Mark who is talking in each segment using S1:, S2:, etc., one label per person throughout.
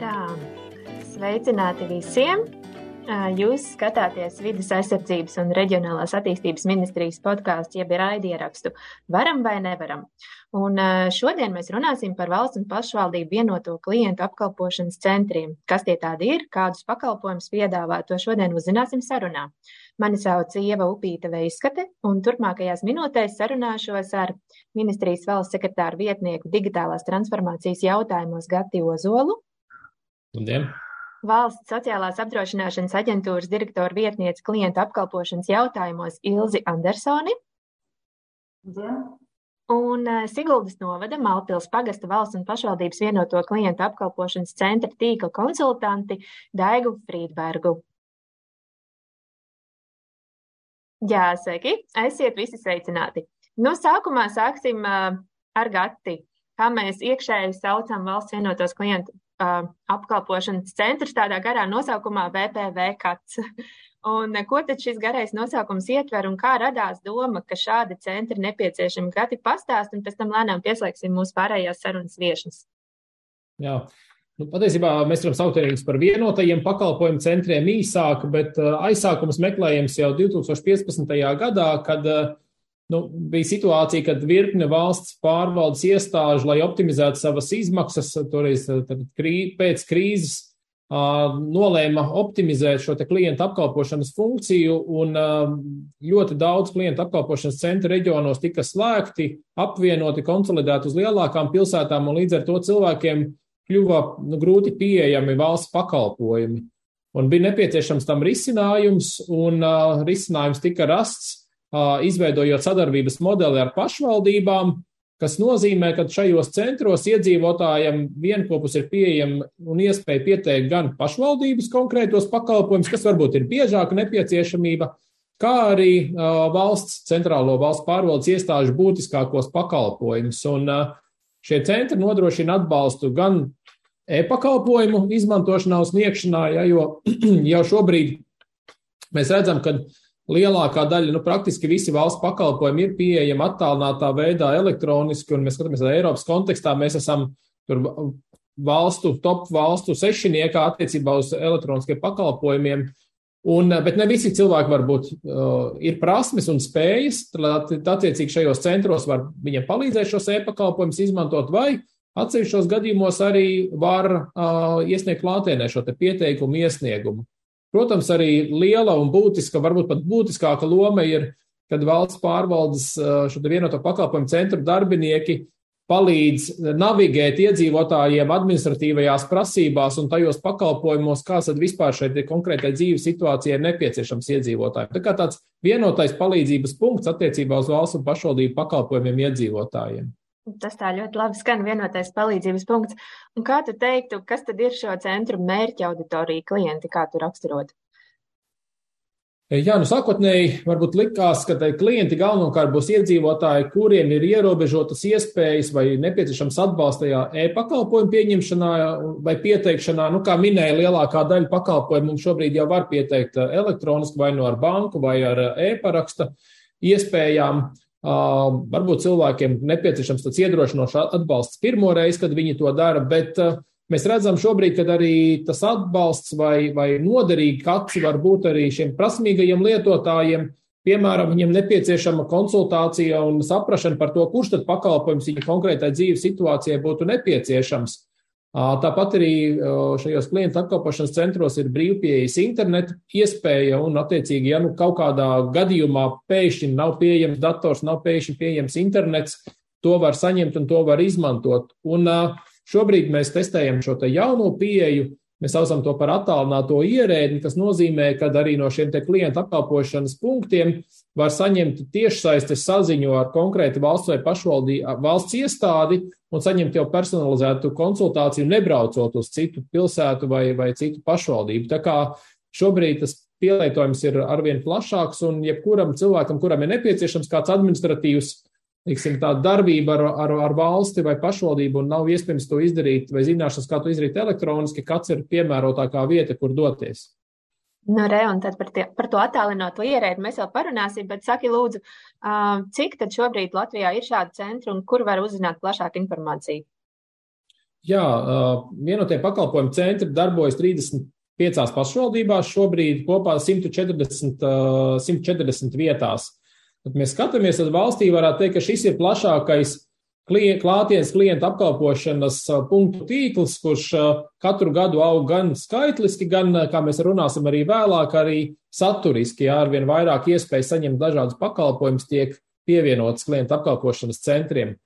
S1: Tā, sveicināti visiem! Jūs skatāties Vides aizsardzības un reģionālās attīstības ministrijas podkāstu, jeb raidierakstu Varam vai nevaram. Un šodien mēs runāsim par valsts un pašvaldību vienoto klientu apkalpošanas centriem. Kas tie tādi ir, kādus pakalpojumus piedāvā, to šodien uzzināsim sarunā. Mani sauc Ieva Upīta Veiskate, un turpmākajās minūtēs sarunāšos ar ministrijas valsts sekretāru vietnieku digitālās transformācijas jautājumos Gati Ozolu.
S2: Labdien!
S1: Valsts sociālās apdrošināšanas aģentūras direktora vietniece klienta apkalpošanas jautājumos Ilzi Andersoni.
S3: Jā.
S1: Un eh, Siguldas novada Malpils pagasta valsts un pašvaldības vienoto klientu apkalpošanas centra tīkla konsultanti Daigu Frīdbergu. Jā, sveiki! Esiet visi sveicināti! Nu, sākumā sāksim uh, ar Gati, kā mēs iekšēji saucam valsts vienotos klientu uh, apkalpošanas centrs tādā garā nosaukumā VPV kats. Un ko tad šis garais nosaukums ietver un kā radās doma, ka šādi centri nepieciešami? Gati pastāst, un pēc tam lēnām pieslēgsim mūsu pārējās sarunas viešas.
S2: Jā, nu, patiesībā mēs varam saukt viņus par vienotajiem pakalpojumu centriem īsāk, bet aizsākums meklējams jau 2015. gadā, kad nu, bija situācija, kad virkne valsts pārvaldes iestāžu, lai optimizētu savas izmaksas, toreiz krī, pēc krīzes, nolēma optimizēt šo klientu apkalpošanas funkciju, un ļoti daudz klientu apkalpošanas centra reģionos tika slēgti, apvienoti, konsolidēti uz lielākām pilsētām, un līdz ar to cilvēkiem kļuva nu, grūti pieejami valsts pakalpojumi. Un bija nepieciešams tam risinājums, un uh, risinājums tika rasts izveidojot sadarbības modeli ar pašvaldībām, kas nozīmē, ka šajos centros iedzīvotājiem vienopus ir pieejama un iespēja pieteikt gan pašvaldības konkrētos pakalpojumus, kas varbūt ir biežāka nepieciešamība, kā arī valsts, centrālo valsts pārvaldes iestāžu būtiskākos pakalpojumus. Un šie centri nodrošina atbalstu gan e-pakalpojumu izmantošanā un sniegšanā, ja, jo jau šobrīd mēs redzam, ka lielākā daļa, nu, praktiski visi valsts pakalpojumi ir pieejami attālinātā veidā elektroniski, un mēs skatāmies, ka Eiropas kontekstā mēs esam tur valstu, top valstu sešiniekā attiecībā uz elektroniskiem pakalpojumiem. Un, bet ne visi cilvēki varbūt uh, ir prasmes un spējas, tad attiecīgi šajos centros var viņiem palīdzēt šos e-pakalpojumus izmantot, vai atsevišķos gadījumos arī var uh, iesniegt klātienē šo pieteikumu iesniegumu. Protams, arī liela un būtiska, varbūt pat būtiskāka loma ir, kad valsts pārvaldes šo vienoto pakalpojumu centru darbinieki palīdz navigēt iedzīvotājiem administratīvajās prasībās un tajos pakalpojumos, kāds tad vispār šeit konkrētai dzīves situācijai ir nepieciešams iedzīvotājiem. Tā kā tāds vienotais palīdzības punkts attiecībā uz valsts un pašvaldību pakalpojumiem iedzīvotājiem.
S1: Tas tā ļoti labi skan vienotais palīdzības punkts. Un kā tu teiktu, kas tad ir šo centru mērķa auditorija klienti, kā tu raksturot?
S2: Jā, nu sākotnēji varbūt likās, ka klienti galvenokārt būs iedzīvotāji, kuriem ir ierobežotas iespējas vai nepieciešams atbalsts tajā e-pakalpojumu pieņemšanā vai pieteikšanā. Nu, kā minēja, lielākā daļa pakalpojumu mums šobrīd jau var pieteikt elektroniski vai no nu ar banku vai ar e-paraksta iespējām. Uh, varbūt cilvēkiem nepieciešams tāds iedrošinošs atbalsts pirmo reizi, kad viņi to dara, bet uh, mēs redzam šobrīd, ka arī tas atbalsts vai, vai noderīgi kaci var būt arī šiem prasmīgajiem lietotājiem. Piemēram, viņiem nepieciešama konsultācija un saprašana par to, kurš tad pakalpojums viņa konkrētai dzīves situācijai būtu nepieciešams. Tāpat arī šajos klientu apkalpošanas centros ir brīvpieejas interneta iespēja, un, attiecīgi, ja nu kaut kādā gadījumā pēkšņi nav pieejams dators, nav pēkšņi pieejams internets, to var saņemt un to var izmantot. Un šobrīd mēs testējam šo te jauno pieeju, Mēs saucam to par attālināto ierēdni, kas nozīmē, ka arī no šiem klientu apkalpošanas punktiem var saņemt tiešsaistes saziņu ar konkrētu valsts vai pašvaldību valsts iestādi un saņemt jau personalizētu konsultāciju, nebraucot uz citu pilsētu vai, vai citu pašvaldību. Tā kā šobrīd tas pielietojums ir arvien plašāks un jebkuram cilvēkam, kuram ir nepieciešams kāds administratīvs teiksim, darbība ar, ar, ar valsti vai pašvaldību un nav iespējams to izdarīt vai zināšanas, kā to izdarīt elektroniski, kāds ir piemērotākā vieta, kur doties.
S1: Nu, re, un tad par, tie, par to attālināto ierēdi mēs vēl parunāsim, bet saki lūdzu, cik tad šobrīd Latvijā ir šādi centri un kur var uzzināt plašāku informāciju?
S2: Jā, vienotie pakalpojumu centri darbojas 35 pašvaldībās, šobrīd kopā 140, 140 vietās. Kad mēs skatāmies uz valstī, varētu teikt, ka šis ir plašākais klātienes klientu apkalpošanas punktu tīkls, kurš katru gadu aug gan skaitliski, gan, kā mēs runāsim arī vēlāk, arī saturiski, jā, arvien vairāk iespēju saņemt dažādus pakalpojumus tiek pievienotas klientu apkalpošanas centriem.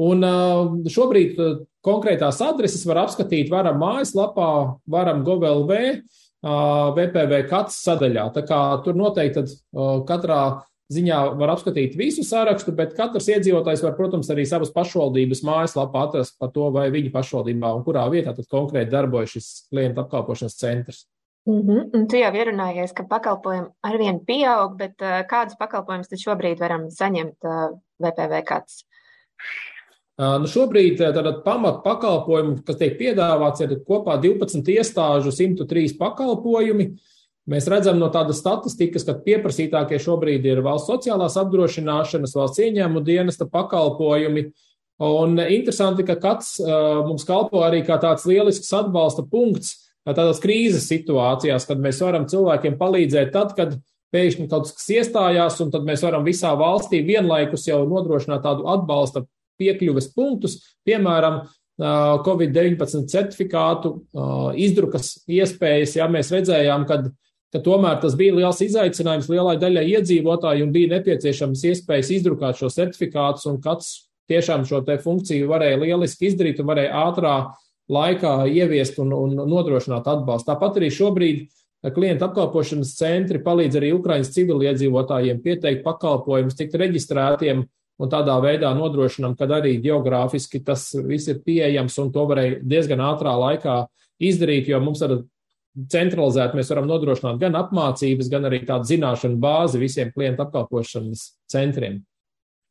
S2: Un šobrīd konkrētās adreses var apskatīt varam mājaslapā, varam GovLV, VPV kats sadaļā. Tā kā tur noteikti katrā ziņā var apskatīt visu sārakstu, bet katrs iedzīvotājs var, protams, arī savas pašvaldības mājaslapā atrast par to, vai viņa pašvaldībā un kurā vietā tad konkrēti darbojas šis klienta apkalpošanas centrs.
S1: Mm -hmm. Un tu jau ierunājies, ka pakalpojumi arvien pieaug, bet uh, kādus pakalpojumus tad šobrīd varam saņemt uh, VPV kāds?
S2: Nu šobrīd tātad pamat pakalpojumi, kas tiek piedāvāts, ir kopā 12 iestāžu, 103 pakalpojumi. Uh, Mēs redzam no tādas statistikas, ka pieprasītākie šobrīd ir valsts sociālās apdrošināšanas, valsts ieņēmu dienesta pakalpojumi. Un interesanti, ka kāds uh, mums kalpo arī kā tāds lielisks atbalsta punkts tādās krīzes situācijās, kad mēs varam cilvēkiem palīdzēt tad, kad pēkšņi kaut kas iestājās, un tad mēs varam visā valstī vienlaikus jau nodrošināt tādu atbalsta piekļuves punktus, piemēram, Covid-19 certifikātu izdrukas iespējas, ja mēs redzējām, kad ka tomēr tas bija liels izaicinājums lielai daļai iedzīvotāju un bija nepieciešams iespējas izdrukāt šo certifikātus, un kāds tiešām šo te funkciju varēja lieliski izdarīt un varēja ātrā laikā ieviest un, un nodrošināt atbalstu. Tāpat arī šobrīd klientu apkalpošanas centri palīdz arī Ukraiņas civiliedzīvotājiem pieteikt pakalpojumus, tikt reģistrētiem un tādā veidā nodrošinam, ka arī geogrāfiski tas viss ir pieejams un to varēja diezgan ātrā laikā izdarīt, jo mums ar centralizēti mēs varam nodrošināt gan apmācības, gan arī tādu zināšanu bāzi visiem klientu apkalpošanas centriem.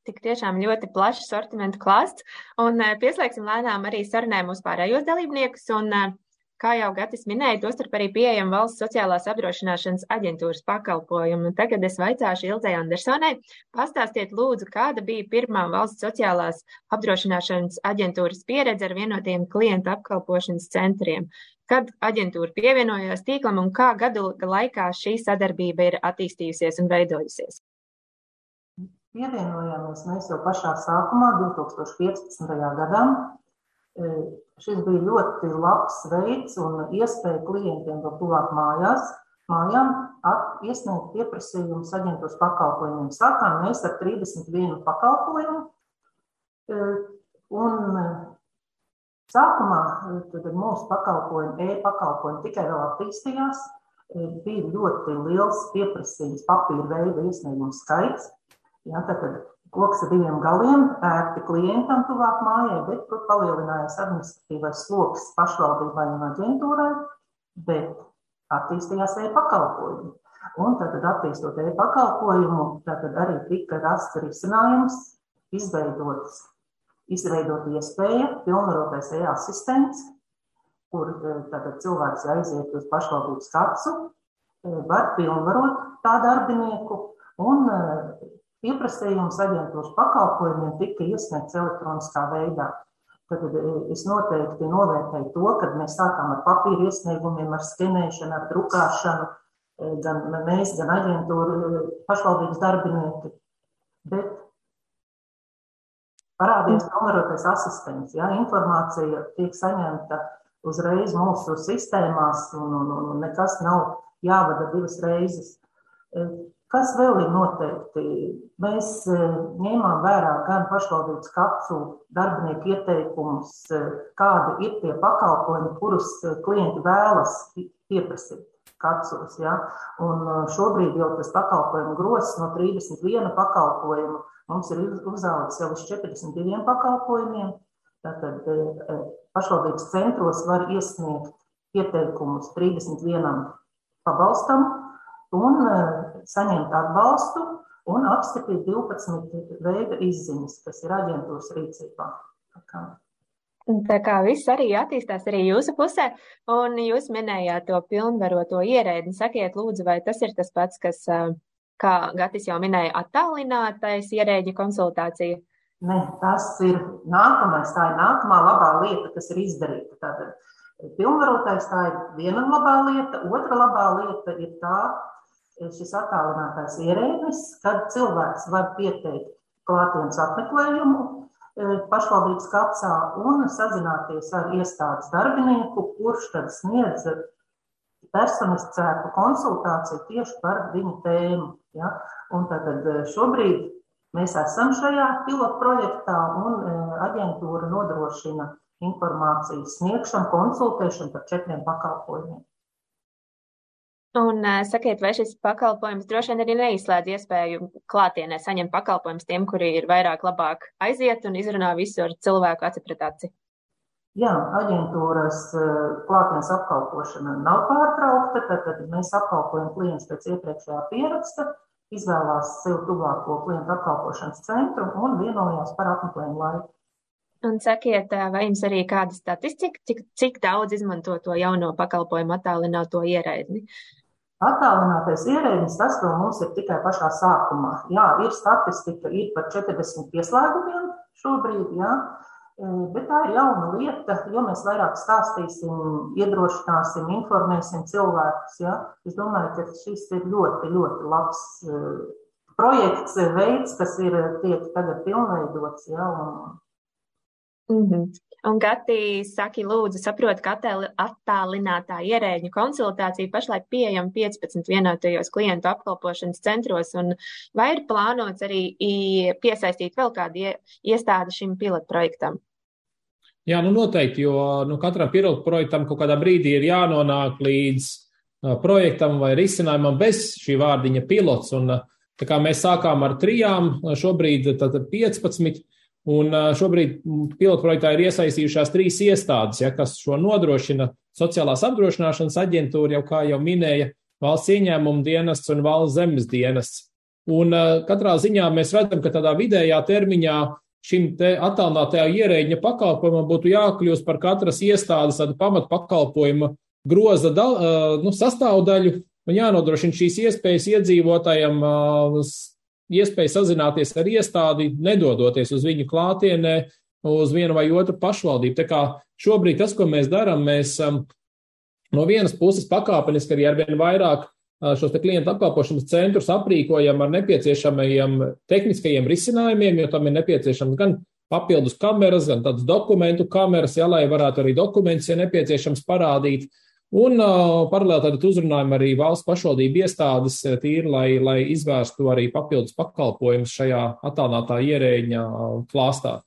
S1: Tik tiešām ļoti plašs sortimentu klāsts, un eh, pieslēgsim lēnām arī sarunē mūsu pārējos dalībniekus. Un, eh, kā jau Gatis minēja, tostarp arī pieejama valsts sociālās apdrošināšanas aģentūras pakalpojumi. Tagad es vaicāšu Ilzai Andersonai, pastāstiet lūdzu, kāda bija pirmā valsts sociālās apdrošināšanas aģentūras pieredze ar vienotiem klientu apkalpošanas centriem kad aģentūra pievienojās tīklam un kā gadu laikā šī sadarbība ir attīstījusies un veidojusies?
S3: Pievienojāmies mēs jau pašā sākumā, 2015. gadā. E, šis bija ļoti labs veids un iespēja klientiem vēl tuvāk mājās, mājām iesniegt pieprasījumus aģentūras pakalpojumiem. Sākām mēs ar 31 pakalpojumu, e, un Sākumā tad mūsu pakalpojumi, e-pakalpojumi tikai vēl attīstījās. E, bija ļoti liels pieprasījums, papīra veida iesniegumu skaits. Ja, tad koks ar diviem galiem, ērti klientam tuvāk mājai, bet tur palielinājās administratīvais sloks pašvaldībai un aģentūrai, bet attīstījās e-pakalpojumi. Un tad, attīstot e-pakalpojumu, tad arī tika rasts risinājums, izveidots izveidot iespēju pilnvarotais e-asistents, kur eh, tātad cilvēks aiziet uz pašvaldības kacu, eh, var pilnvarot tā darbinieku un eh, pieprasījums aģentūras pakalpojumiem tika iesniegts elektroniskā veidā. Tad es noteikti novērtēju to, kad mēs sākām ar papīra iesniegumiem, ar skenēšanu, ar drukāšanu, gan mēs, gan aģentūra, pašvaldības darbinieki. Bet parādījās pilnvarotais asistents. Ja, informācija tiek saņemta uzreiz mūsu sistēmās, un, un, un nekas nav jāvada divas reizes. Kas vēl ir noteikti? Mēs e, ņēmām vērā gan pašvaldības kapsu darbinieku ieteikumus, e, kādi ir tie pakalpojumi, kurus klienti vēlas pieprasīt kapsulas. Ja? Un šobrīd jau tas pakalpojumu grosis no 31 pakalpojumu Mums ir uzaugusi jau uz 42 pakalpojumiem. Tātad pašvaldības centros var iesniegt pieteikumus 31 pabalstam un saņemt atbalstu un apskatīt 12 veida izziņas, kas ir aģentūras rīcībā. Tā kā.
S1: Tā kā viss arī attīstās arī jūsu pusē, un jūs minējāt to pilnvaroto ierēdni. Sakiet, lūdzu, vai tas ir tas pats, kas kā Gatis jau minēja, attālinātais ierēģi konsultācija,
S3: Ne, tas ir nākamais, tā ir nākamā labā lieta, kas ir izdarīta. Tātad pilnvarotais tā ir viena labā lieta, otra labā lieta ir tā, šis attālinātais ierēdnis, kad cilvēks var pieteikt klātienes apmeklējumu e, pašvaldības kapsā un sazināties ar iestādes darbinieku, kurš tad sniedz personizētu konsultāciju tieši par viņu tēmu. Ja? Un tātad e, šobrīd Mēs esam šajā pilotprojektā un e, aģentūra nodrošina informācijas sniegšanu, konsultēšanu par četriem pakalpojumiem.
S1: Un e, sakiet, vai šis pakalpojums droši vien arī neizslēdz iespēju klātienē saņemt pakalpojumus tiem, kuri ir vairāk labāk aiziet un izrunā visu ar cilvēku aci pret aci?
S3: Jā, aģentūras klātienes apkalpošana nav pārtraukta, tad, tad mēs apkalpojam klientus pēc iepriekšējā pieraksta izvēlās sev tuvāko klientu apkalpošanas centru un vienojās par apmeklējumu laiku.
S1: Un sakiet, vai jums arī kāda statistika, cik, cik daudz izmanto to jauno pakalpojumu attālināto ierēdni?
S3: Attālinātais ierēdnis, tas vēl mums ir tikai pašā sākumā. Jā, ir statistika, ir par 40 pieslēgumiem šobrīd, jā, Bet tā ir jauna lieta, jo mēs vairāk stāstīsim, iedrošināsim, informēsim cilvēkus. Ja? Es domāju, ka šis ir ļoti, ļoti labs projekts, veids, kas ir tiek tagad pilnveidots. Ja? Un...
S1: Mm -hmm. Un, Gati, saki, lūdzu, saprot, ka attālinātā ierēģu konsultācija pašlaik pieejama 15 vienotajos klientu apkalpošanas centros, un vai ir plānots arī piesaistīt vēl kādu iestādi šim pilotprojektam?
S2: Jā, nu noteikti, jo nu, katram pilotu projektam kaut kādā brīdī ir jānonāk līdz uh, projektam vai risinājumam bez šī vārdiņa pilots. Un, uh, tā kā mēs sākām ar trijām, šobrīd tātad 15, un šobrīd pilotu projektā ir iesaistījušās trīs iestādes, ja, kas šo nodrošina sociālās apdrošināšanas aģentūra, jau kā jau minēja, valsts ieņēmuma dienests un valsts zemes dienests. Un katrā ziņā mēs redzam, ka tādā vidējā termiņā šim attālinātajā ierēģiņa pakalpojumam būtu jākļūst par katras iestādes pamatpakalpojuma groza dal, nu, sastāvdaļu un jānodrošina šīs iespējas iedzīvotājiem, iespēja sazināties ar iestādi, nedodoties uz viņu klātienē, uz vienu vai otru pašvaldību. Tā kā šobrīd tas, ko mēs darām, mēs no vienas puses pakāpeniski arī arvien vairāk šos klientu apkalpošanas centrus aprīkojam ar nepieciešamajiem tehniskajiem risinājumiem, jo tam ir nepieciešams gan papildus kameras, gan tādas dokumentu kameras, ja, lai varētu arī dokumentus, ja nepieciešams, parādīt. Un uh, paralēli tad uzrunājam arī valsts pašvaldību iestādes tīri, lai, lai izvērstu arī papildus pakalpojumus šajā attālinātā ierēģņa klāstā.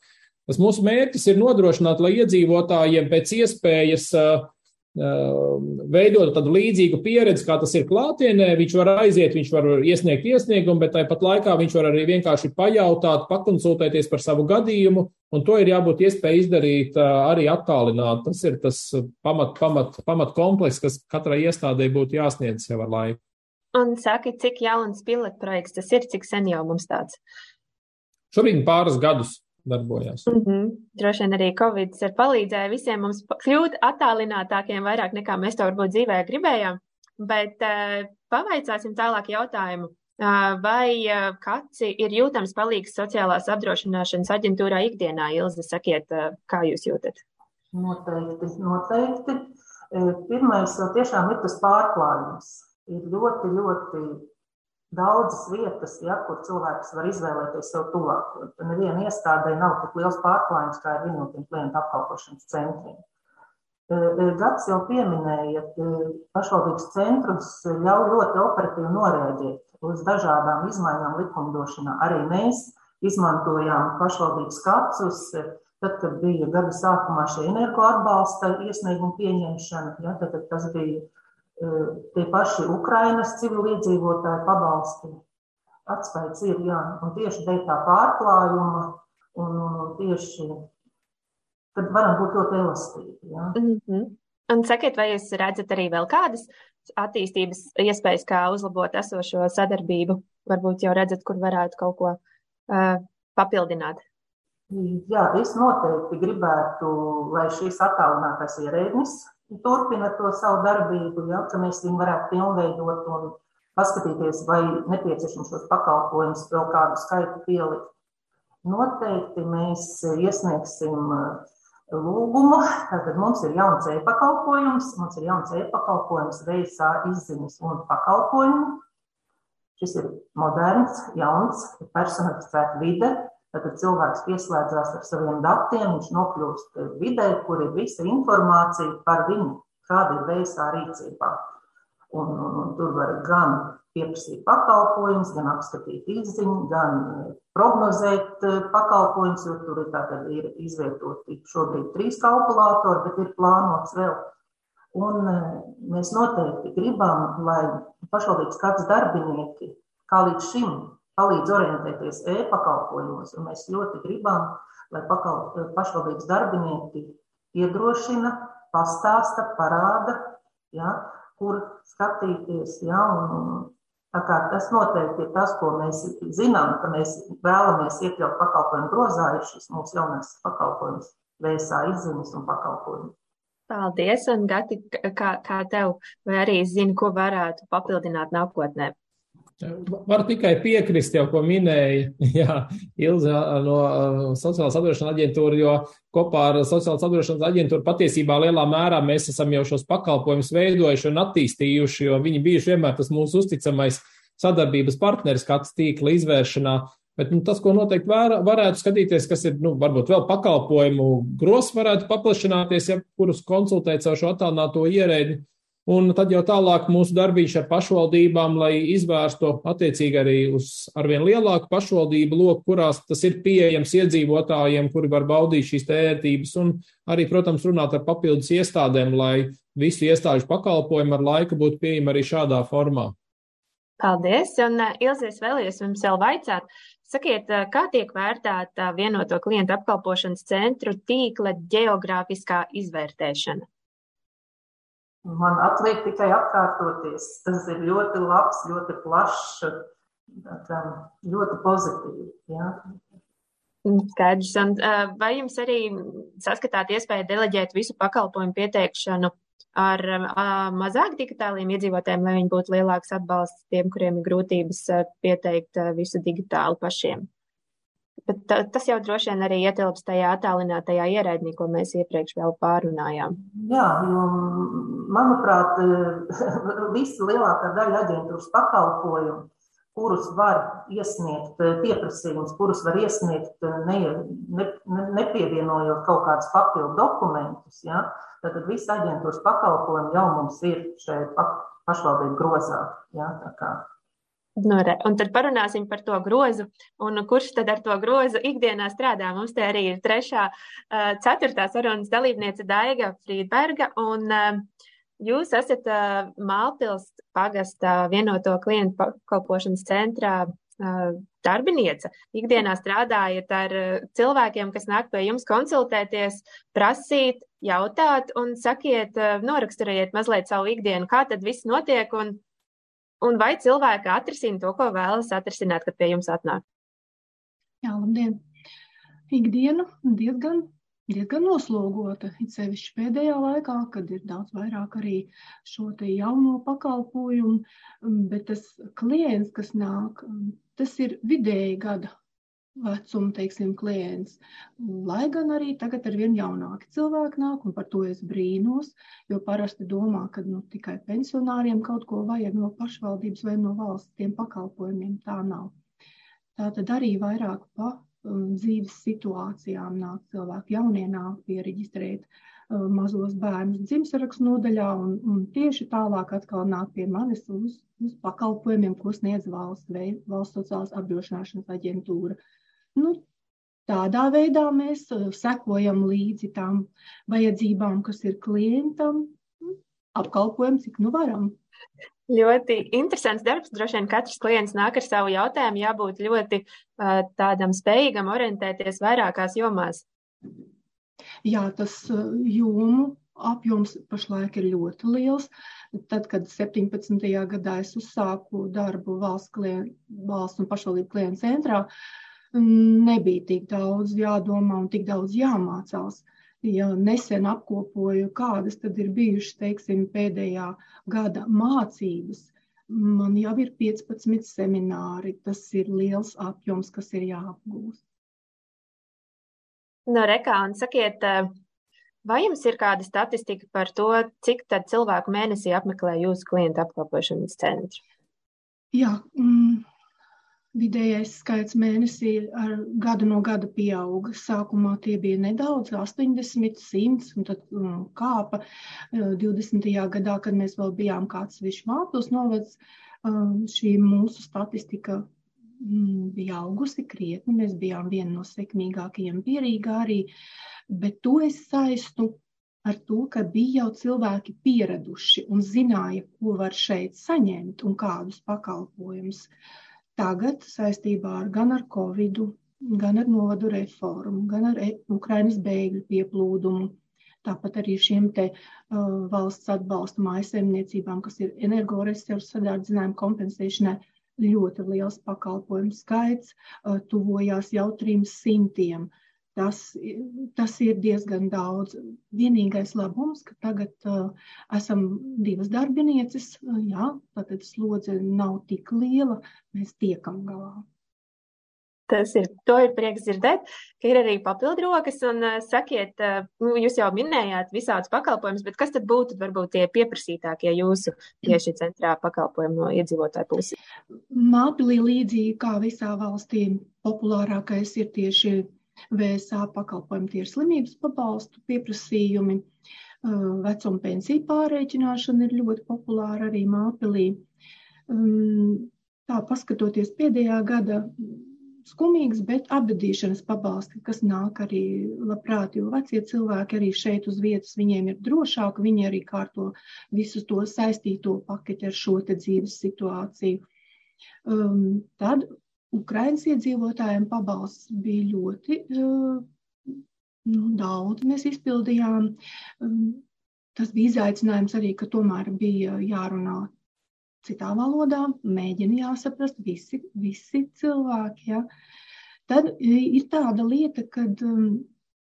S2: Tas mūsu mērķis ir nodrošināt, lai iedzīvotājiem pēc iespējas uh, veidot tādu līdzīgu pieredzi, kā tas ir klātienē. Viņš var aiziet, viņš var iesniegt iesniegumu, bet tāpat laikā viņš var arī vienkārši pajautāt, pakonsultēties par savu gadījumu, un to ir jābūt iespēja izdarīt arī attālināt. Tas ir tas pamat, pamat, pamat komplekss, kas katrai iestādē būtu jāsniedz jau ar laiku.
S1: Un saki, cik jauns pilotprojekts tas ir, cik sen jau mums tāds?
S2: Šobrīd pāris gadus darbojās.
S1: Mm -hmm. Droši vien arī Covid ir palīdzējis visiem mums kļūt attālinātākiem vairāk nekā mēs to varbūt dzīvē gribējām. Bet uh, pavaicāsim tālāk jautājumu. Vai kāds ir jūtams palīgs sociālās apdrošināšanas aģentūrā ikdienā? Ilze, sakiet, kā jūs jūtat?
S3: Noteikti, noteikti. Pirmais jau tiešām ir tas pārklājums. Ir ļoti, ļoti daudzas vietas, ja, kur cilvēks var izvēlēties sev tuvāko. Neviena iestādē nav tik liels pārklājums, kā ir vienotiem klientu apkalpošanas centriem. Gads jau pieminēja, ka pašvaldības centrus ļauj ļoti operatīvi norēģēt uz dažādām izmaiņām likumdošanā. Arī mēs izmantojām pašvaldības kacus, tad, kad bija gada sākumā šī energoatbalsta iesnieguma pieņemšana, ja, tad, tad tas bija tie paši Ukrainas civiliedzīvotāji pabalsti. Atspējs ir, jā, un tieši dēļ tā pārklājuma un, un tieši tad varam būt ļoti elastīgi. Jā.
S1: Mm -hmm. Un sakiet, vai jūs redzat arī vēl kādas attīstības iespējas, kā uzlabot esošo sadarbību? Varbūt jau redzat, kur varētu kaut ko uh, papildināt.
S3: Jā, es noteikti gribētu, lai šīs attālinātais ierēdnis turpina to savu darbību, ja, ka mēs viņu varētu pilnveidot un paskatīties, vai nepieciešams šos pakalpojumus vēl kādu skaitu pielikt. noteikti mēs iesniegsim lūgumu. Tad mums ir jauns e-pakalpojums, mums ir jauns e-pakalpojums VSA izziņas un pakalpojumu. Šis ir moderns, jauns, personificēta vide. Tad cilvēks pieslēdzās ar saviem datiem, viņš nokļūst vidē, kur ir visa informācija par viņu, kāda ir VSA rīcībā. Un, un, un tur var gan pieprasīt pakalpojumus, gan apskatīt izziņu, gan eh, prognozēt eh, pakalpojumus, jo tur ir, tātad, ir izvietoti šobrīd trīs kalkulātori, bet ir plānots vēl. Un eh, mēs noteikti gribam, lai pašvaldības kāds darbinieki, kā līdz šim, palīdz orientēties e-pakalpojumos, un mēs ļoti gribam, lai pakal, pašvaldības darbinieki iedrošina, pastāsta, parāda, ja, kur skatīties. Ja, un, Tas noteikti ir tas, ko mēs zinām, ka mēs vēlamies iekļaut pakalpojumu grozā, ir šis mūsu jaunais pakalpojums, vēsā izziņas un pakalpojumi.
S1: Paldies, un Gati, kā, kā tev, vai arī zini, ko varētu papildināt nākotnē?
S2: Var tikai piekrist jau, ko minēja Ilza no Sociālās apdrošināšanas aģentūra, jo kopā ar Sociālās apdrošināšanas aģentūru patiesībā lielā mērā mēs esam jau šos pakalpojumus veidojuši un attīstījuši, jo viņi bijuši vienmēr tas mūsu uzticamais sadarbības partneris kāds tīkla izvēršanā. Bet nu, tas, ko noteikti var, varētu skatīties, kas ir, nu, varbūt vēl pakalpojumu gros varētu paplašināties, ja kurus konsultēt caur šo attālināto ierēģi Un tad jau tālāk mūsu darbīši ar pašvaldībām, lai izvērstu attiecīgi arī uz arvien lielāku pašvaldību loku, kurās tas ir pieejams iedzīvotājiem, kuri var baudīt šīs tērtības, un arī, protams, runāt ar papildus iestādēm, lai visu iestāžu pakalpojumu ar laiku būtu pieejami arī šādā formā.
S1: Paldies, un uh, Ilzies vēlējos jums vēl vaicāt. Sakiet, uh, kā tiek vērtēta vienoto klientu apkalpošanas centru tīkla geogrāfiskā izvērtēšana?
S3: Man atliek tikai atkārtoties. Tas ir ļoti labs, ļoti plašs, ļoti pozitīvi. Ja?
S1: Skaidrs. Un, vai jums arī saskatāt iespēju deleģēt visu pakalpojumu pieteikšanu ar mazāk digitāliem iedzīvotājiem, lai viņi būtu lielāks atbalsts tiem, kuriem ir grūtības pieteikt visu digitāli pašiem? Bet tā, tas jau droši vien arī ietilps tajā attālinātajā ierēdnī, ko mēs iepriekš vēl pārunājām.
S3: Jā, jo, manuprāt, visa lielākā daļa aģentūras pakalpojumu, kurus var iesniegt pieprasījumus, kurus var iesniegt ne, ne, nepievienojot kaut kādus papildu dokumentus, ja, tad visa aģentūras pakalpojumi jau mums ir šeit pašvaldību grozā. Ja,
S1: Nu, re, un tad parunāsim par to grozu, un kurš tad ar to grozu ikdienā strādā. Mums te arī ir trešā, ceturtā sarunas dalībniece Daiga Frīdberga, un jūs esat Mālpils pagasta vienoto klientu pakalpošanas centrā darbiniece. Ikdienā strādājat ar cilvēkiem, kas nāk pie jums konsultēties, prasīt, jautāt un sakiet, noraksturiet mazliet savu ikdienu, kā tad viss notiek un un vai cilvēki atrisina to, ko vēlas atrisināt, kad pie jums atnāk?
S4: Jā, labdien! Ikdiena diezgan, diezgan noslogota, it sevišķi pēdējā laikā, kad ir daudz vairāk arī šo jauno pakalpojumu, bet tas klients, kas nāk, tas ir vidēji gada vecuma, teiksim, klients. Lai gan arī tagad ar vien jaunāki cilvēki nāk, un par to es brīnos, jo parasti domā, ka nu, tikai pensionāriem kaut ko vajag no pašvaldības vai no valsts tiem pakalpojumiem. Tā nav. Tā tad arī vairāk pa um, dzīves situācijām nāk cilvēki, jaunie nāk pieregistrēt um, mazos bērnus dzimsarakstu nodaļā, un, un tieši tālāk atkal nāk pie manis uz, uz pakalpojumiem, ko sniedz valsts, valsts sociālās apdrošināšanas aģentūra. Nu, tādā veidā mēs sekojam līdzi tām vajadzībām, kas ir klientam, nu, apkalpojam, cik nu varam.
S1: Ļoti interesants darbs. Droši vien katrs klients nāk ar savu jautājumu, jābūt ļoti uh, tādam spējīgam orientēties vairākās jomās.
S4: Jā, tas uh, jomu apjoms pašlaik ir ļoti liels. Tad, kad 17. gadā es uzsāku darbu valsts, klien, valsts un pašvaldību klientu centrā, uh, nebija tik daudz jādomā un tik daudz jāmācās. Ja nesen apkopoju, kādas tad ir bijušas, teiksim, pēdējā gada mācības, man jau ir 15 semināri. Tas ir liels apjoms, kas ir jāapgūst.
S1: No rekā un sakiet, vai jums ir kāda statistika par to, cik tad cilvēku mēnesī apmeklē jūsu klientu apkalpošanas centru?
S4: Jā, mm, vidējais skaits mēnesī ar gadu no gada pieauga. Sākumā tie bija nedaudz, 80, 100, un tad um, kāpa 20. gadā, kad mēs vēl bijām kāds višķi māpils novads, um, šī mūsu statistika Mm, bija augusi krietni. Mēs bijām viena no sekmīgākajiem pierīgā arī, bet to es saistu ar to, ka bija jau cilvēki pieraduši un zināja, ko var šeit saņemt un kādus pakalpojumus. Tagad saistībā ar gan ar Covid, gan ar novadu reformu, gan ar e, Ukrainas bēgļu pieplūdumu, tāpat arī šiem te uh, valsts atbalsta mājasemniecībām, kas ir energoresursu sadārdzinājumu kompensēšanai, ļoti liels pakalpojumu skaits, tuvojās jau trim simtiem. Tas, tas ir diezgan daudz. Vienīgais labums, ka tagad uh, esam divas darbinieces, jā, tātad slodze nav tik liela, mēs tiekam galā.
S1: Tas ir, to ir prieks dzirdēt, ka ir arī papildrokas. Un uh, sakiet, uh, nu, jūs jau minējāt visādus pakalpojumus, bet kas tad būtu varbūt tie pieprasītākie jūsu tieši centrā pakalpojumi no iedzīvotāju puses?
S4: Māpilī līdzīgi kā visā valstī populārākais ir tieši VSA pakalpojumi, tie ir slimības pabalstu pieprasījumi. Uh, vecuma pensiju pārreikināšana ir ļoti populāra arī Māpilī. Um, tā paskatoties pēdējā gada skumīgs, bet apbedīšanas pabalsti, kas nāk arī labprāt, jo vecie cilvēki arī šeit uz vietas, viņiem ir drošāk, viņi arī kārto visu to saistīto paketi ar šo te dzīves situāciju. Um, tad Ukrainas iedzīvotājiem pabalsts bija ļoti uh, nu, daudz, mēs izpildījām. Um, tas bija izaicinājums arī, ka tomēr bija jārunā citā valodā, mēģina jāsaprast visi, visi cilvēki. Ja. Tad e, ir tāda lieta, ka um,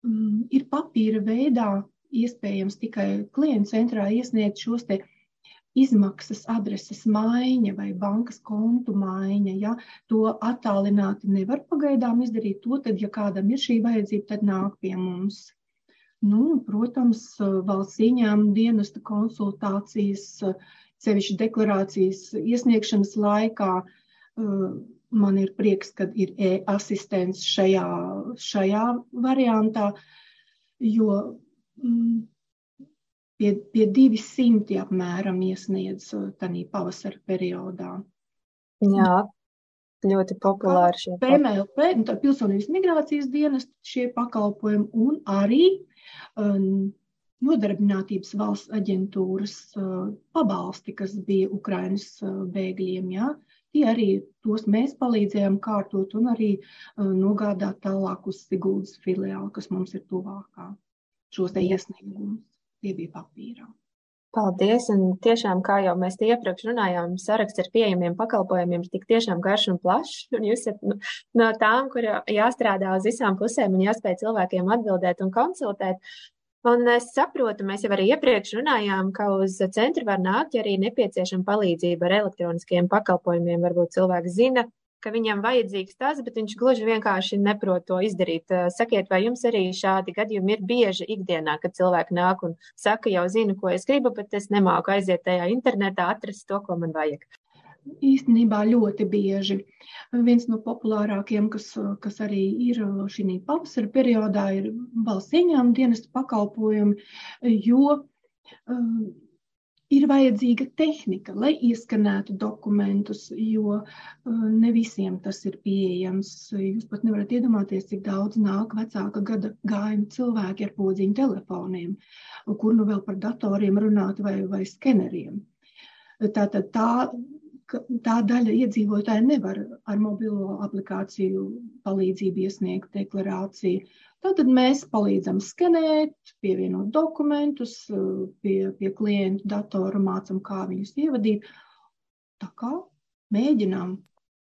S4: mm, ir papīra veidā iespējams tikai klienta centrā iesniegt šos te izmaksas adreses maiņa vai bankas kontu maiņa. Ja, to attālināti nevar pagaidām izdarīt. To tad, ja kādam ir šī vajadzība, tad nāk pie mums. Nu, protams, valsts ieņēmuma dienesta konsultācijas sevišķi deklarācijas iesniegšanas laikā. Uh, man ir prieks, ka ir e-asistents šajā, šajā variantā, jo mm, pie, pie 200 apmēram iesniedz uh, tādā pavasara periodā.
S1: Jā, ļoti populāri šie
S4: PMLP, tā pilsonības migrācijas dienas šie pakalpojumi un arī um, nodarbinātības valsts aģentūras pabalsti, kas bija Ukrainas bēgļiem. Ja? Tie arī tos mēs palīdzējām kārtot un arī nogādāt tālāk uz Siguldas filiāli, kas mums ir tuvākā. Šos te iesniegumus tie bija papīrā.
S1: Paldies! Un tiešām, kā jau mēs iepriekš runājām, saraksts ar pieejamiem pakalpojumiem ir tik tiešām garš un plašs. Un jūs esat no tām, kur jāstrādā uz visām pusēm un jāspēj cilvēkiem atbildēt un konsultēt. Un es saprotu, mēs jau arī iepriekš runājām, ka uz centru var nākt, ja arī nepieciešama palīdzība ar elektroniskiem pakalpojumiem. Varbūt cilvēks zina, ka viņam vajadzīgs tas, bet viņš gluži vienkārši neprot to izdarīt. Sakiet, vai jums arī šādi gadījumi ir bieži ikdienā, kad cilvēki nāk un saka, jau zinu, ko es gribu, bet es nemāku aiziet tajā internetā, atrast to, ko man vajag
S4: īstenībā ļoti bieži. Viens no populārākajiem, kas, kas arī ir šī pavasara periodā, ir valsts ieņēmuma dienesta pakalpojumi, jo um, ir vajadzīga tehnika, lai ieskanētu dokumentus, jo uh, ne visiem tas ir pieejams. Jūs pat nevarat iedomāties, cik daudz nāk vecāka gada gājuma cilvēki ar podziņu telefoniem, kur nu vēl par datoriem runāt vai, vai skeneriem. Tātad tā ka tā daļa iedzīvotāji nevar ar mobilo aplikāciju palīdzību iesniegt deklarāciju. Tātad mēs palīdzam skenēt, pievienot dokumentus, pie, pie klientu datora mācam, kā viņus ievadīt. Tā kā mēģinām.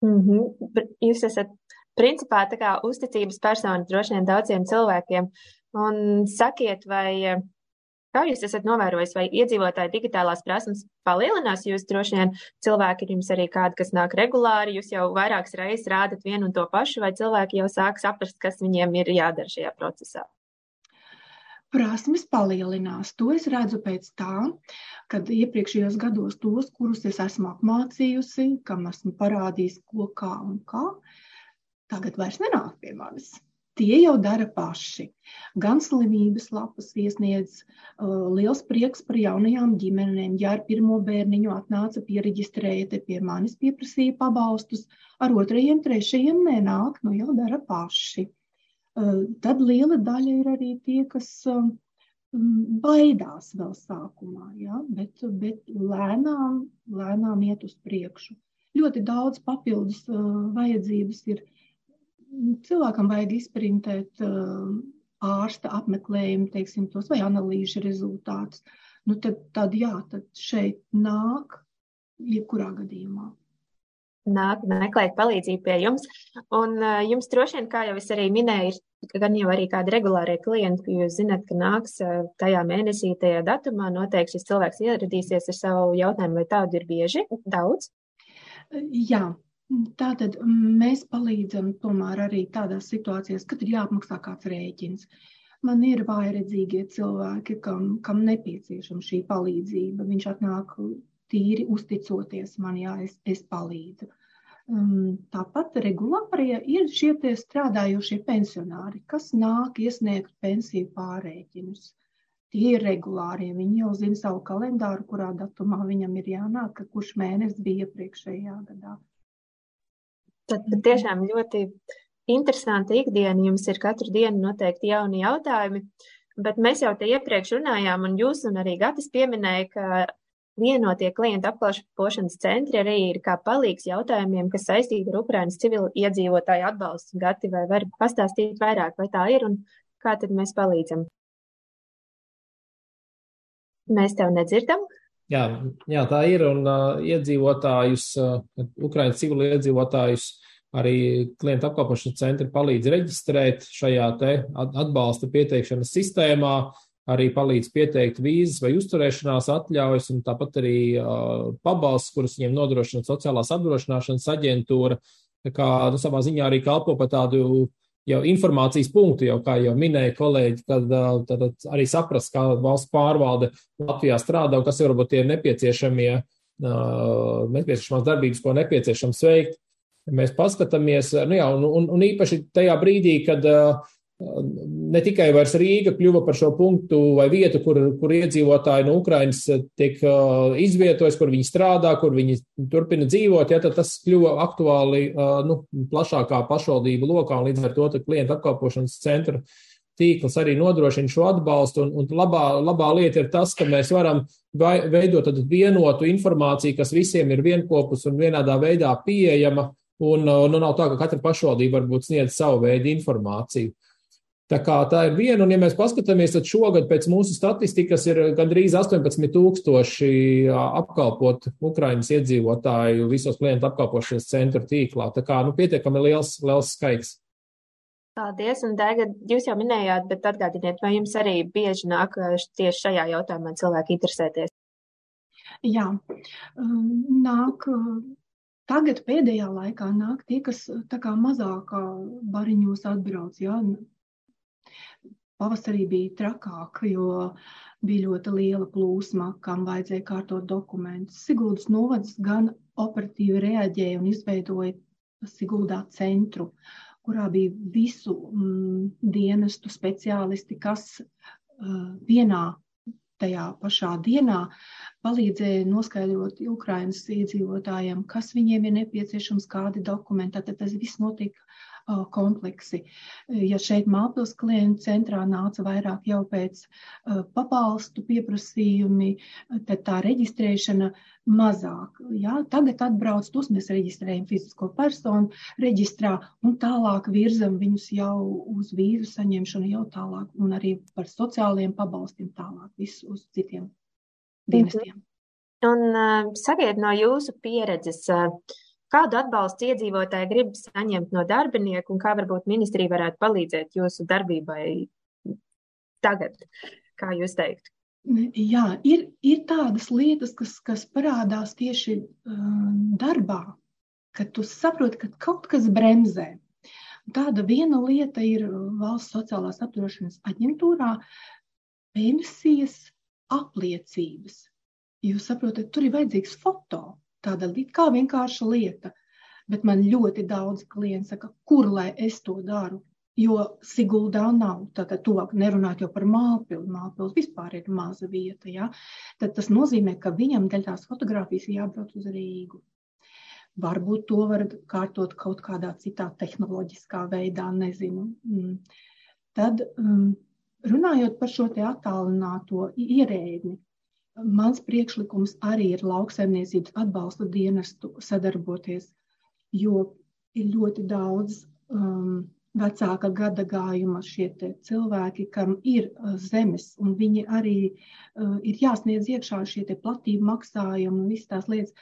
S1: Mm -hmm. Jūs esat principā uzticības persona droši vien daudziem cilvēkiem. Un sakiet, vai Kā jūs esat novērojis, vai iedzīvotāji digitālās prasmes palielinās? Jūs droši vien cilvēki ir jums arī kādi, kas nāk regulāri, jūs jau vairākas reizes rādat vienu un to pašu, vai cilvēki jau sāk saprast, kas viņiem ir jādara šajā procesā?
S4: prasmes palielinās. To es redzu pēc tā, kad iepriekšējos gados tos, kurus es esmu apmācījusi, kam esmu parādījis, ko kā un kā, tagad vairs nenāk pie manis. Tie jau dara paši. Gan slimības lapas iesniedz uh, liels prieks par jaunajām ģimenēm. Ja ar pirmo bērniņu atnāca pieregistrēta pie manis, pieprasīja pabalstus, ar otrajiem, trešajiem nenāk, nu jau dara paši. Eh, tad liela daļa ir arī tie, kas eh, baidās vēl sākumā, ja? bet, bet lēnām, lēnām iet uz priekšu. Ļoti daudz papildus eh, vajadzības ir. Cilvēkam vajag izprintēt ārsta apmeklējumu, teiksim, tos vai analīžu rezultātus. Nu, tad, tad, jā, tad šeit nāk jebkurā gadījumā
S1: nāk meklēt palīdzību pie jums. Un uh, jums droši vien, kā jau es arī minēju, ir gan jau arī kādi regulārie klienti, ka jūs zinat, ka nāks uh, tajā mēnesī, tajā datumā, noteikti šis cilvēks ieradīsies ar savu jautājumu, vai tādu ir bieži, daudz?
S4: Jā. Tātad mēs palīdzam tomēr arī tādās situācijās, kad ir jāapmaksā kāds rēķins. Man ir vājredzīgie cilvēki, kam, kam nepieciešama šī palīdzība. Viņš atnāk tīri uzticoties man, jā, es, es palīdzu. Tāpat regulārie ir šie strādājošie pensionāri, kas nāk iesniegt pensiju pārēķinus. Tie ir regulārie. Viņi jau zina savu kalendāru, kurā datumā viņam ir jānāk, kurš mēnesis bija iepriekšējā gadā.
S1: Tad tiešām ļoti interesanta ikdiena. Jums ir katru dienu noteikti jauni jautājumi, bet mēs jau te iepriekš runājām, un jūs un arī Gatis pieminēja, ka Vienotie klientu apkalpošanas centri arī ir kā palīgs jautājumiem, kas saistīti ar Ukrainas civilu iedzīvotāju atbalstu. Gati, vai var pastāstīt vairāk, vai tā ir un kā tad mēs palīdzam? Mēs tev nedzirdam.
S2: Jā, jā tā ir. Un uh, iedzīvotājus, uh, Ukraiņas civilu iedzīvotājus, arī klientu apkalpošanas centri palīdz reģistrēt šajā te atbalsta pieteikšanas sistēmā. Uh, arī palīdz pieteikt vīzas vai uzturēšanās atļaujas, un tāpat arī uh, pabalsts, kurus viņiem nodrošina sociālās apdrošināšanas aģentūra. Kā nu, savā ziņā arī kalpo par tādu jau informācijas punktu, jau kā jau minēja kolēģi, uh, tad arī saprast, kā valsts pārvalde Latvijā strādā un kas ir varbūt tie nepieciešamie, nepieciešamās darbības, ko nepieciešams veikt. Mēs paskatāmies, nu jā, un, un, un īpaši tajā brīdī, kad ne tikai vairs Rīga kļuva par šo punktu vai vietu, kur, kur iedzīvotāji no Ukrainas tiek uh, izvietojas, kur viņi strādā, kur viņi turpina dzīvot, ja tas kļuva aktuāli uh, nu, plašākā pašvaldību lokā un līdz ar to klientu apkalpošanas centru tīkls arī nodrošina šo atbalstu. Un, un labā, labā lieta ir tas, ka mēs varam veidot vienotu informāciju, kas visiem ir vienopus un vienādā veidā pieejama. Un nu, nav tā, ka katra pašvaldība varbūt sniedz savu veidu informāciju. Tā kā tā ir viena, un ja mēs paskatāmies, tad šogad pēc mūsu statistikas ir gandrīz 18 tūkstoši apkalpot Ukrainas iedzīvotāju visos klientu apkalpošanas centru tīklā. Tā kā, nu, pietiekami liels, liels skaits.
S1: Paldies, un tagad jūs jau minējāt, bet atgādiniet, vai jums arī bieži nāk tieši šajā jautājumā cilvēki interesēties?
S4: Jā, nāk Tagad pēdējā laikā nāk tie, kas tā kā mazāk bariņos atbrauc, jā, Pavasarī bija trakāk, jo bija ļoti liela plūsma, kam vajadzēja kārtot dokumentus. Siguldas novads gan operatīvi reaģēja un izveidoja Siguldā centru, kurā bija visu mm, dienestu speciālisti, kas uh, vienā tajā pašā dienā palīdzēja noskaidrot Ukraiņas iedzīvotājiem, kas viņiem ir nepieciešams, kādi dokumenti. Tad tas viss notika kompleksi. Ja šeit Māpils klientu centrā nāca vairāk jau pēc pabalstu pieprasījumi, tad tā reģistrēšana mazāk. Jā, tagad atbrauc, tos mēs reģistrējam fizisko personu reģistrā un tālāk virzam viņus jau uz vīzu saņemšanu jau tālāk un arī par sociāliem pabalstiem tālāk visu uz citiem dienestiem.
S1: Un uh, sakiet no jūsu pieredzes, uh, Kādu atbalstu iedzīvotāji grib saņemt no darbinieku un kā varbūt ministrija varētu palīdzēt jūsu darbībai tagad? Kā jūs teiktu?
S4: Jā, ir, ir tādas lietas, kas, kas parādās tieši uh, darbā, kad tu saproti, ka kaut kas bremzē. Tāda viena lieta ir valsts sociālās apdrošināšanas aģentūrā pensijas apliecības. Jūs saprotat, tur ir vajadzīgs foto, tāda kā vienkārša lieta. Bet man ļoti daudz klienti saka, kur lai es to daru? Jo Siguldā nav, tātad tuvāk nerunāt jau par Mālpili, Mālpils vispār ir maza vieta, ja? tad tas nozīmē, ka viņam dēļ tās fotogrāfijas jābrauc uz Rīgu. Varbūt to var kārtot kaut kādā citā tehnoloģiskā veidā, nezinu. Mm. Tad um, runājot par šo attālināto ierēdni, mans priekšlikums arī ir lauksaimniecības atbalsta dienestu sadarboties, jo ir ļoti daudz um, vecāka gada gājuma šie cilvēki, kam ir uh, zemes, un viņi arī uh, ir jāsniedz iekšā šie platību maksājumi un visas tās lietas,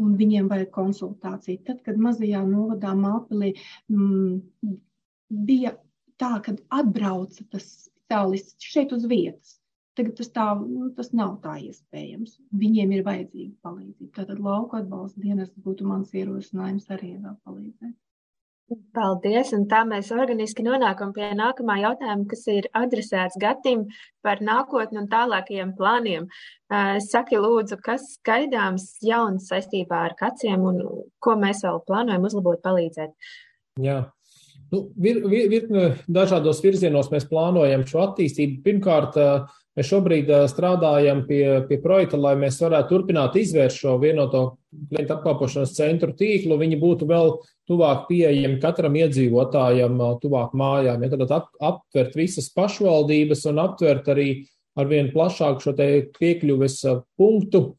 S4: un viņiem vajag konsultāciju. Tad, kad mazajā novadā Māpilī mm, bija tā, kad atbrauca tas speciālists šeit uz vietas, Tagad tas, tā, nu, tas nav tā iespējams. Viņiem ir vajadzīga palīdzība. Tātad lauka atbalsta dienas būtu mans ierosinājums arī vēl palīdzēt.
S1: Paldies! Un tā mēs organiski nonākam pie nākamā jautājuma, kas ir adresēts Gatim par nākotni un tālākajiem plāniem. Saki, lūdzu, kas gaidāms jauns saistībā ar kaciem un ko mēs vēl plānojam uzlabot, palīdzēt?
S2: Jā. Nu, vir, vir, virkne dažādos virzienos mēs plānojam šo attīstību. Pirmkārt, uh, Mēs šobrīd strādājam pie, pie projekta, lai mēs varētu turpināt izvērst šo vienoto klientu apkalpošanas centru tīklu. Viņi būtu vēl tuvāk pieejami katram iedzīvotājam, tuvāk mājām. Ja tad ap, aptvert visas pašvaldības un aptvert arī ar vien plašāku šo piekļuves punktu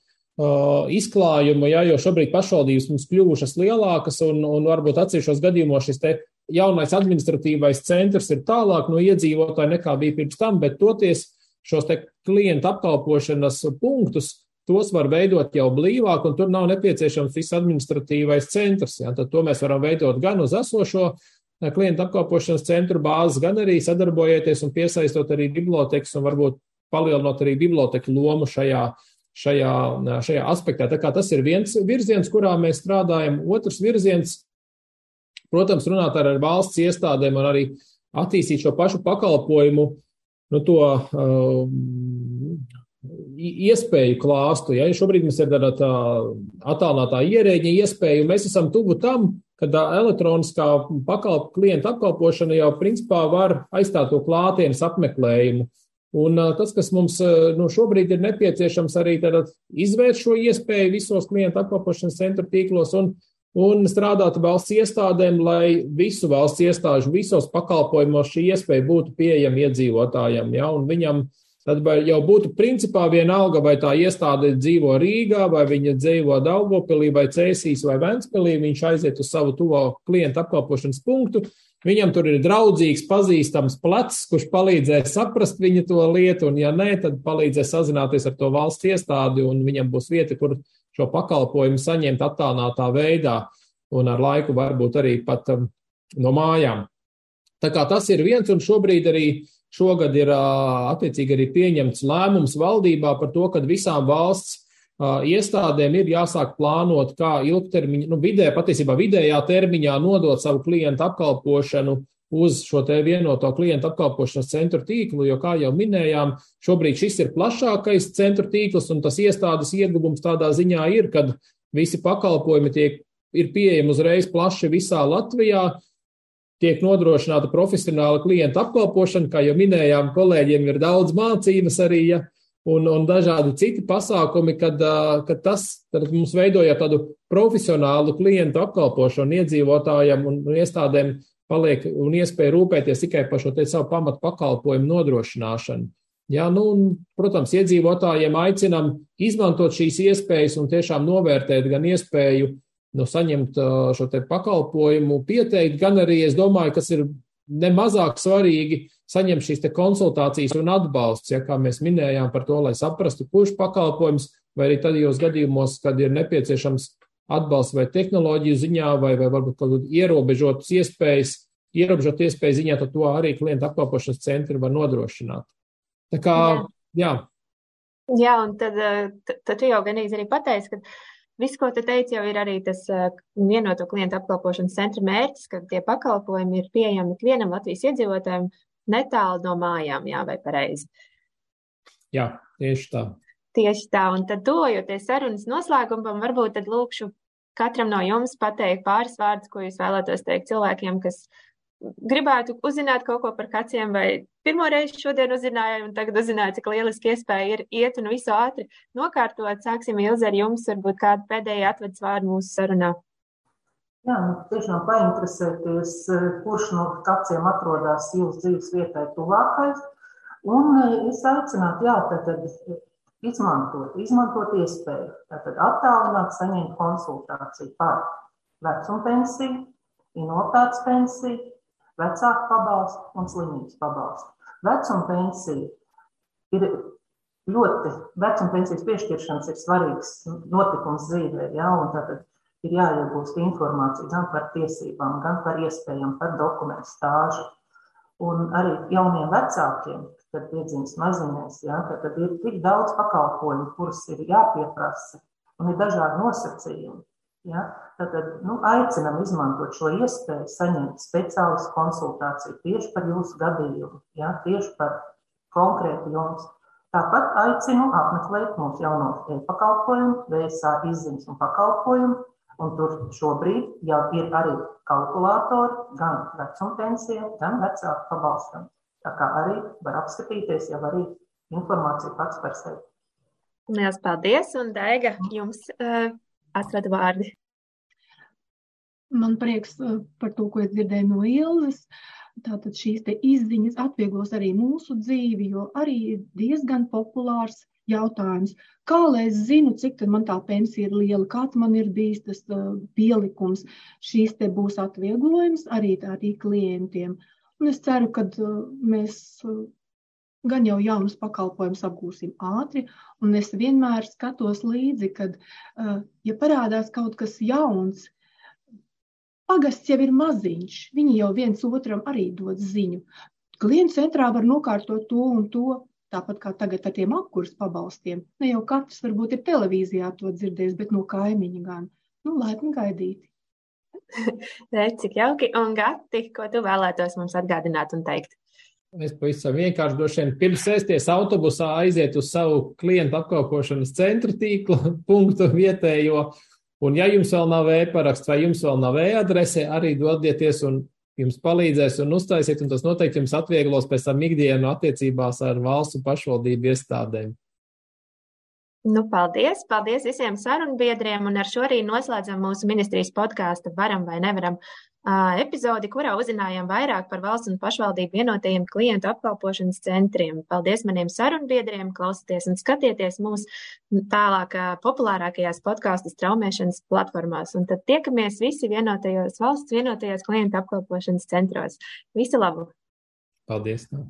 S2: izklājumu, ja, jo šobrīd pašvaldības mums kļuvušas lielākas un, un varbūt atsevišķos gadījumos šis te jaunais administratīvais centrs ir tālāk no iedzīvotāja nekā bija pirms tam, bet toties šos klientu apkalpošanas punktus, tos var veidot jau blīvāk, un tur nav nepieciešams viss administratīvais centrs. Ja? Tad to mēs varam veidot gan uz esošo eh, klientu apkalpošanas centru bāzes, gan arī sadarbojoties un piesaistot arī bibliotekas un varbūt palielinot arī biblioteku lomu šajā, šajā, šajā aspektā. Tā kā tas ir viens virziens, kurā mēs strādājam. Otrs virziens, protams, runāt ar, ar valsts iestādēm un arī attīstīt šo pašu pakalpojumu nu, to uh, iespēju klāstu. Ja? Šobrīd mums ir tāda tā attālinātā ierēģa iespēja, un mēs esam tuvu tam, ka elektroniskā pakalp, klienta apkalpošana jau principā var aizstāt to klātienes apmeklējumu. Un uh, tas, kas mums uh, nu, šobrīd ir nepieciešams, arī izvērst šo iespēju visos klienta apkalpošanas centru tīklos un un strādāt valsts iestādēm, lai visu valsts iestāžu visos pakalpojumos šī iespēja būtu pieejama iedzīvotājiem. Ja, viņam tad jau būtu principā vienalga, vai tā iestāde dzīvo Rīgā, vai viņa dzīvo Daugopilī, vai Cēsīs, vai Ventspilī, viņš aiziet uz savu tuvo klientu apkalpošanas punktu. Viņam tur ir draudzīgs, pazīstams plecs, kurš palīdzēs saprast viņa to lietu, un ja nē, tad palīdzēs sazināties ar to valsts iestādi, un viņam būs vieta, kur šo pakalpojumu saņemt attālinātā veidā un ar laiku varbūt arī pat um, no mājām. Tā kā tas ir viens, un šobrīd arī šogad ir uh, attiecīgi arī pieņemts lēmums valdībā par to, ka visām valsts uh, iestādēm ir jāsāk plānot, kā ilgtermiņā, nu, vidē, patiesībā vidējā termiņā nodot savu klientu apkalpošanu uz šo te vienoto klientu apkalpošanas centru tīklu, jo, kā jau minējām, šobrīd šis ir plašākais centru tīkls, un tas iestādes ieguvums tādā ziņā ir, kad visi pakalpojumi tiek, ir pieejami uzreiz plaši visā Latvijā, tiek nodrošināta profesionāla klienta apkalpošana, kā jau minējām, kolēģiem ir daudz mācības arī, ja, un, un dažādi citi pasākumi, kad, kad tas mums veidoja tādu profesionālu klientu apkalpošanu iedzīvotājiem un iestādēm paliek un iespēja rūpēties tikai par šo te savu pamatu pakalpojumu nodrošināšanu. Jā, nu, un, protams, iedzīvotājiem aicinam izmantot šīs iespējas un tiešām novērtēt gan iespēju nu, saņemt šo te pakalpojumu, pieteikt, gan arī, es domāju, kas ir nemazāk svarīgi, saņemt šīs konsultācijas un atbalsts, ja kā mēs minējām par to, lai saprastu, kurš pakalpojums, vai arī tajos gadījumos, kad ir nepieciešams atbalsts vai tehnoloģiju ziņā, vai, vai varbūt kaut kādu ierobežotas iespējas, ierobežot iespēju ziņā, tad to arī klienta apkalpošanas centri var nodrošināt. Tā kā, jā. jā.
S1: Jā, un tad, tad tu jau ganīgi arī pateici, ka viss, ko tu teici, jau ir arī tas vienoto klientu apkalpošanas centra mērķis, ka tie pakalpojumi ir pieejami ikvienam Latvijas iedzīvotājiem netālu no mājām, jā, vai pareizi.
S2: Jā, tieši tā.
S1: Tieši tā, un tad dojoties sarunas noslēgumam, varbūt tad lūkšu katram no jums pateikt pāris vārdus, ko jūs vēlētos teikt cilvēkiem, kas gribētu uzzināt kaut ko par kaciem, vai pirmo reizi šodien uzzināju, un tagad uzzināju, cik lieliski iespēja ir iet un visu ātri nokārtot. Sāksim, Ilze, ar jums, varbūt kādu pēdējo atvedas vārdu mūsu sarunā.
S3: Jā, nu, tiešām painteresēties, kurš no kaciem atrodas jūsu dzīves vietai tuvākais. Un es aicinātu, jā, tad izmantot, izmantot iespēju, tātad attālināt saņemt konsultāciju par vecumpensiju, invaliditātes pensiju, vecāku pabalstu un slimības pabalstu. Vecuma pensija ir ļoti, vecuma pensijas piešķiršanas ir svarīgs notikums dzīvē, ja, un tātad ir jāiegūst informācija gan par tiesībām, gan par iespējām, par dokumentu stāžu. Un arī jauniem vecākiem, kad piedzimst maziņais, ja, tad ir tik daudz pakalpojumu, kurus ir jāpieprasa, un ir dažādi nosacījumi. Ja? Tātad nu, aicinam izmantot šo iespēju, saņemt speciālistu konsultāciju tieši par jūsu gadījumu, ja? tieši par konkrētu jums. Tāpat aicinu apmeklēt mūsu jauno e-pakalpojumu, VSA izziņas un pakalpojumu, un tur šobrīd jau ir arī kalkulātori gan vecumtensijai, gan vecāku pabalstam. Tā kā arī var apskatīties jau arī informāciju pats par sevi.
S1: Lielas paldies, un Daiga, jums uh, atrada vārdi.
S4: Man prieks uh, par to, ko es dzirdēju no Ilzas. Tātad šīs izziņas atvieglos arī mūsu dzīvi, jo arī ir diezgan populārs jautājums. Kā lai es zinu, cik man tā pensija ir liela, kāds man ir bijis tas uh, pielikums, šīs te būs atvieglojums arī tādī klientiem. Un es ceru, ka uh, mēs uh, gan jau jaunus pakalpojumus apgūsim ātri, un es vienmēr skatos līdzi, kad, uh, ja parādās kaut kas jauns, pagasts jau ir maziņš, viņi jau viens otram arī dod ziņu. Klientu centrā var nokārtot to un to, tāpat kā tagad ar tiem apkursu pabalstiem. Ne jau katrs varbūt ir televīzijā to dzirdējis, bet no kaimiņa gan. Nu, laipni gaidīti.
S1: Redz, cik jauki un gati, ko tu vēlētos mums atgādināt un teikt.
S2: Es pavisam vienkārši droši vien pirms sēsties autobusā aiziet uz savu klientu apkalpošanas centra tīklu punktu vietējo. Un ja jums vēl nav e-paraksts vai jums vēl nav e-adrese, arī dodieties un jums palīdzēs un uztaisiet, un tas noteikti jums atvieglos pēc tam ikdienu attiecībās ar valstu pašvaldību iestādēm.
S1: Nu, paldies! Paldies visiem sarunbiedriem, un ar šo arī noslēdzam mūsu ministrijas podkāstu Varam vai nevaram epizodi, kurā uzzinājām vairāk par valsts un pašvaldību vienotajiem klientu apkalpošanas centriem. Paldies maniem sarunbiedriem, klausieties un skatieties mūs tālāk populārākajās podkāstu straumēšanas platformās. Un tad tiekamies visi vienotajos valsts vienotajos klientu apkalpošanas centros. Visu labu!
S2: Paldies! Tā.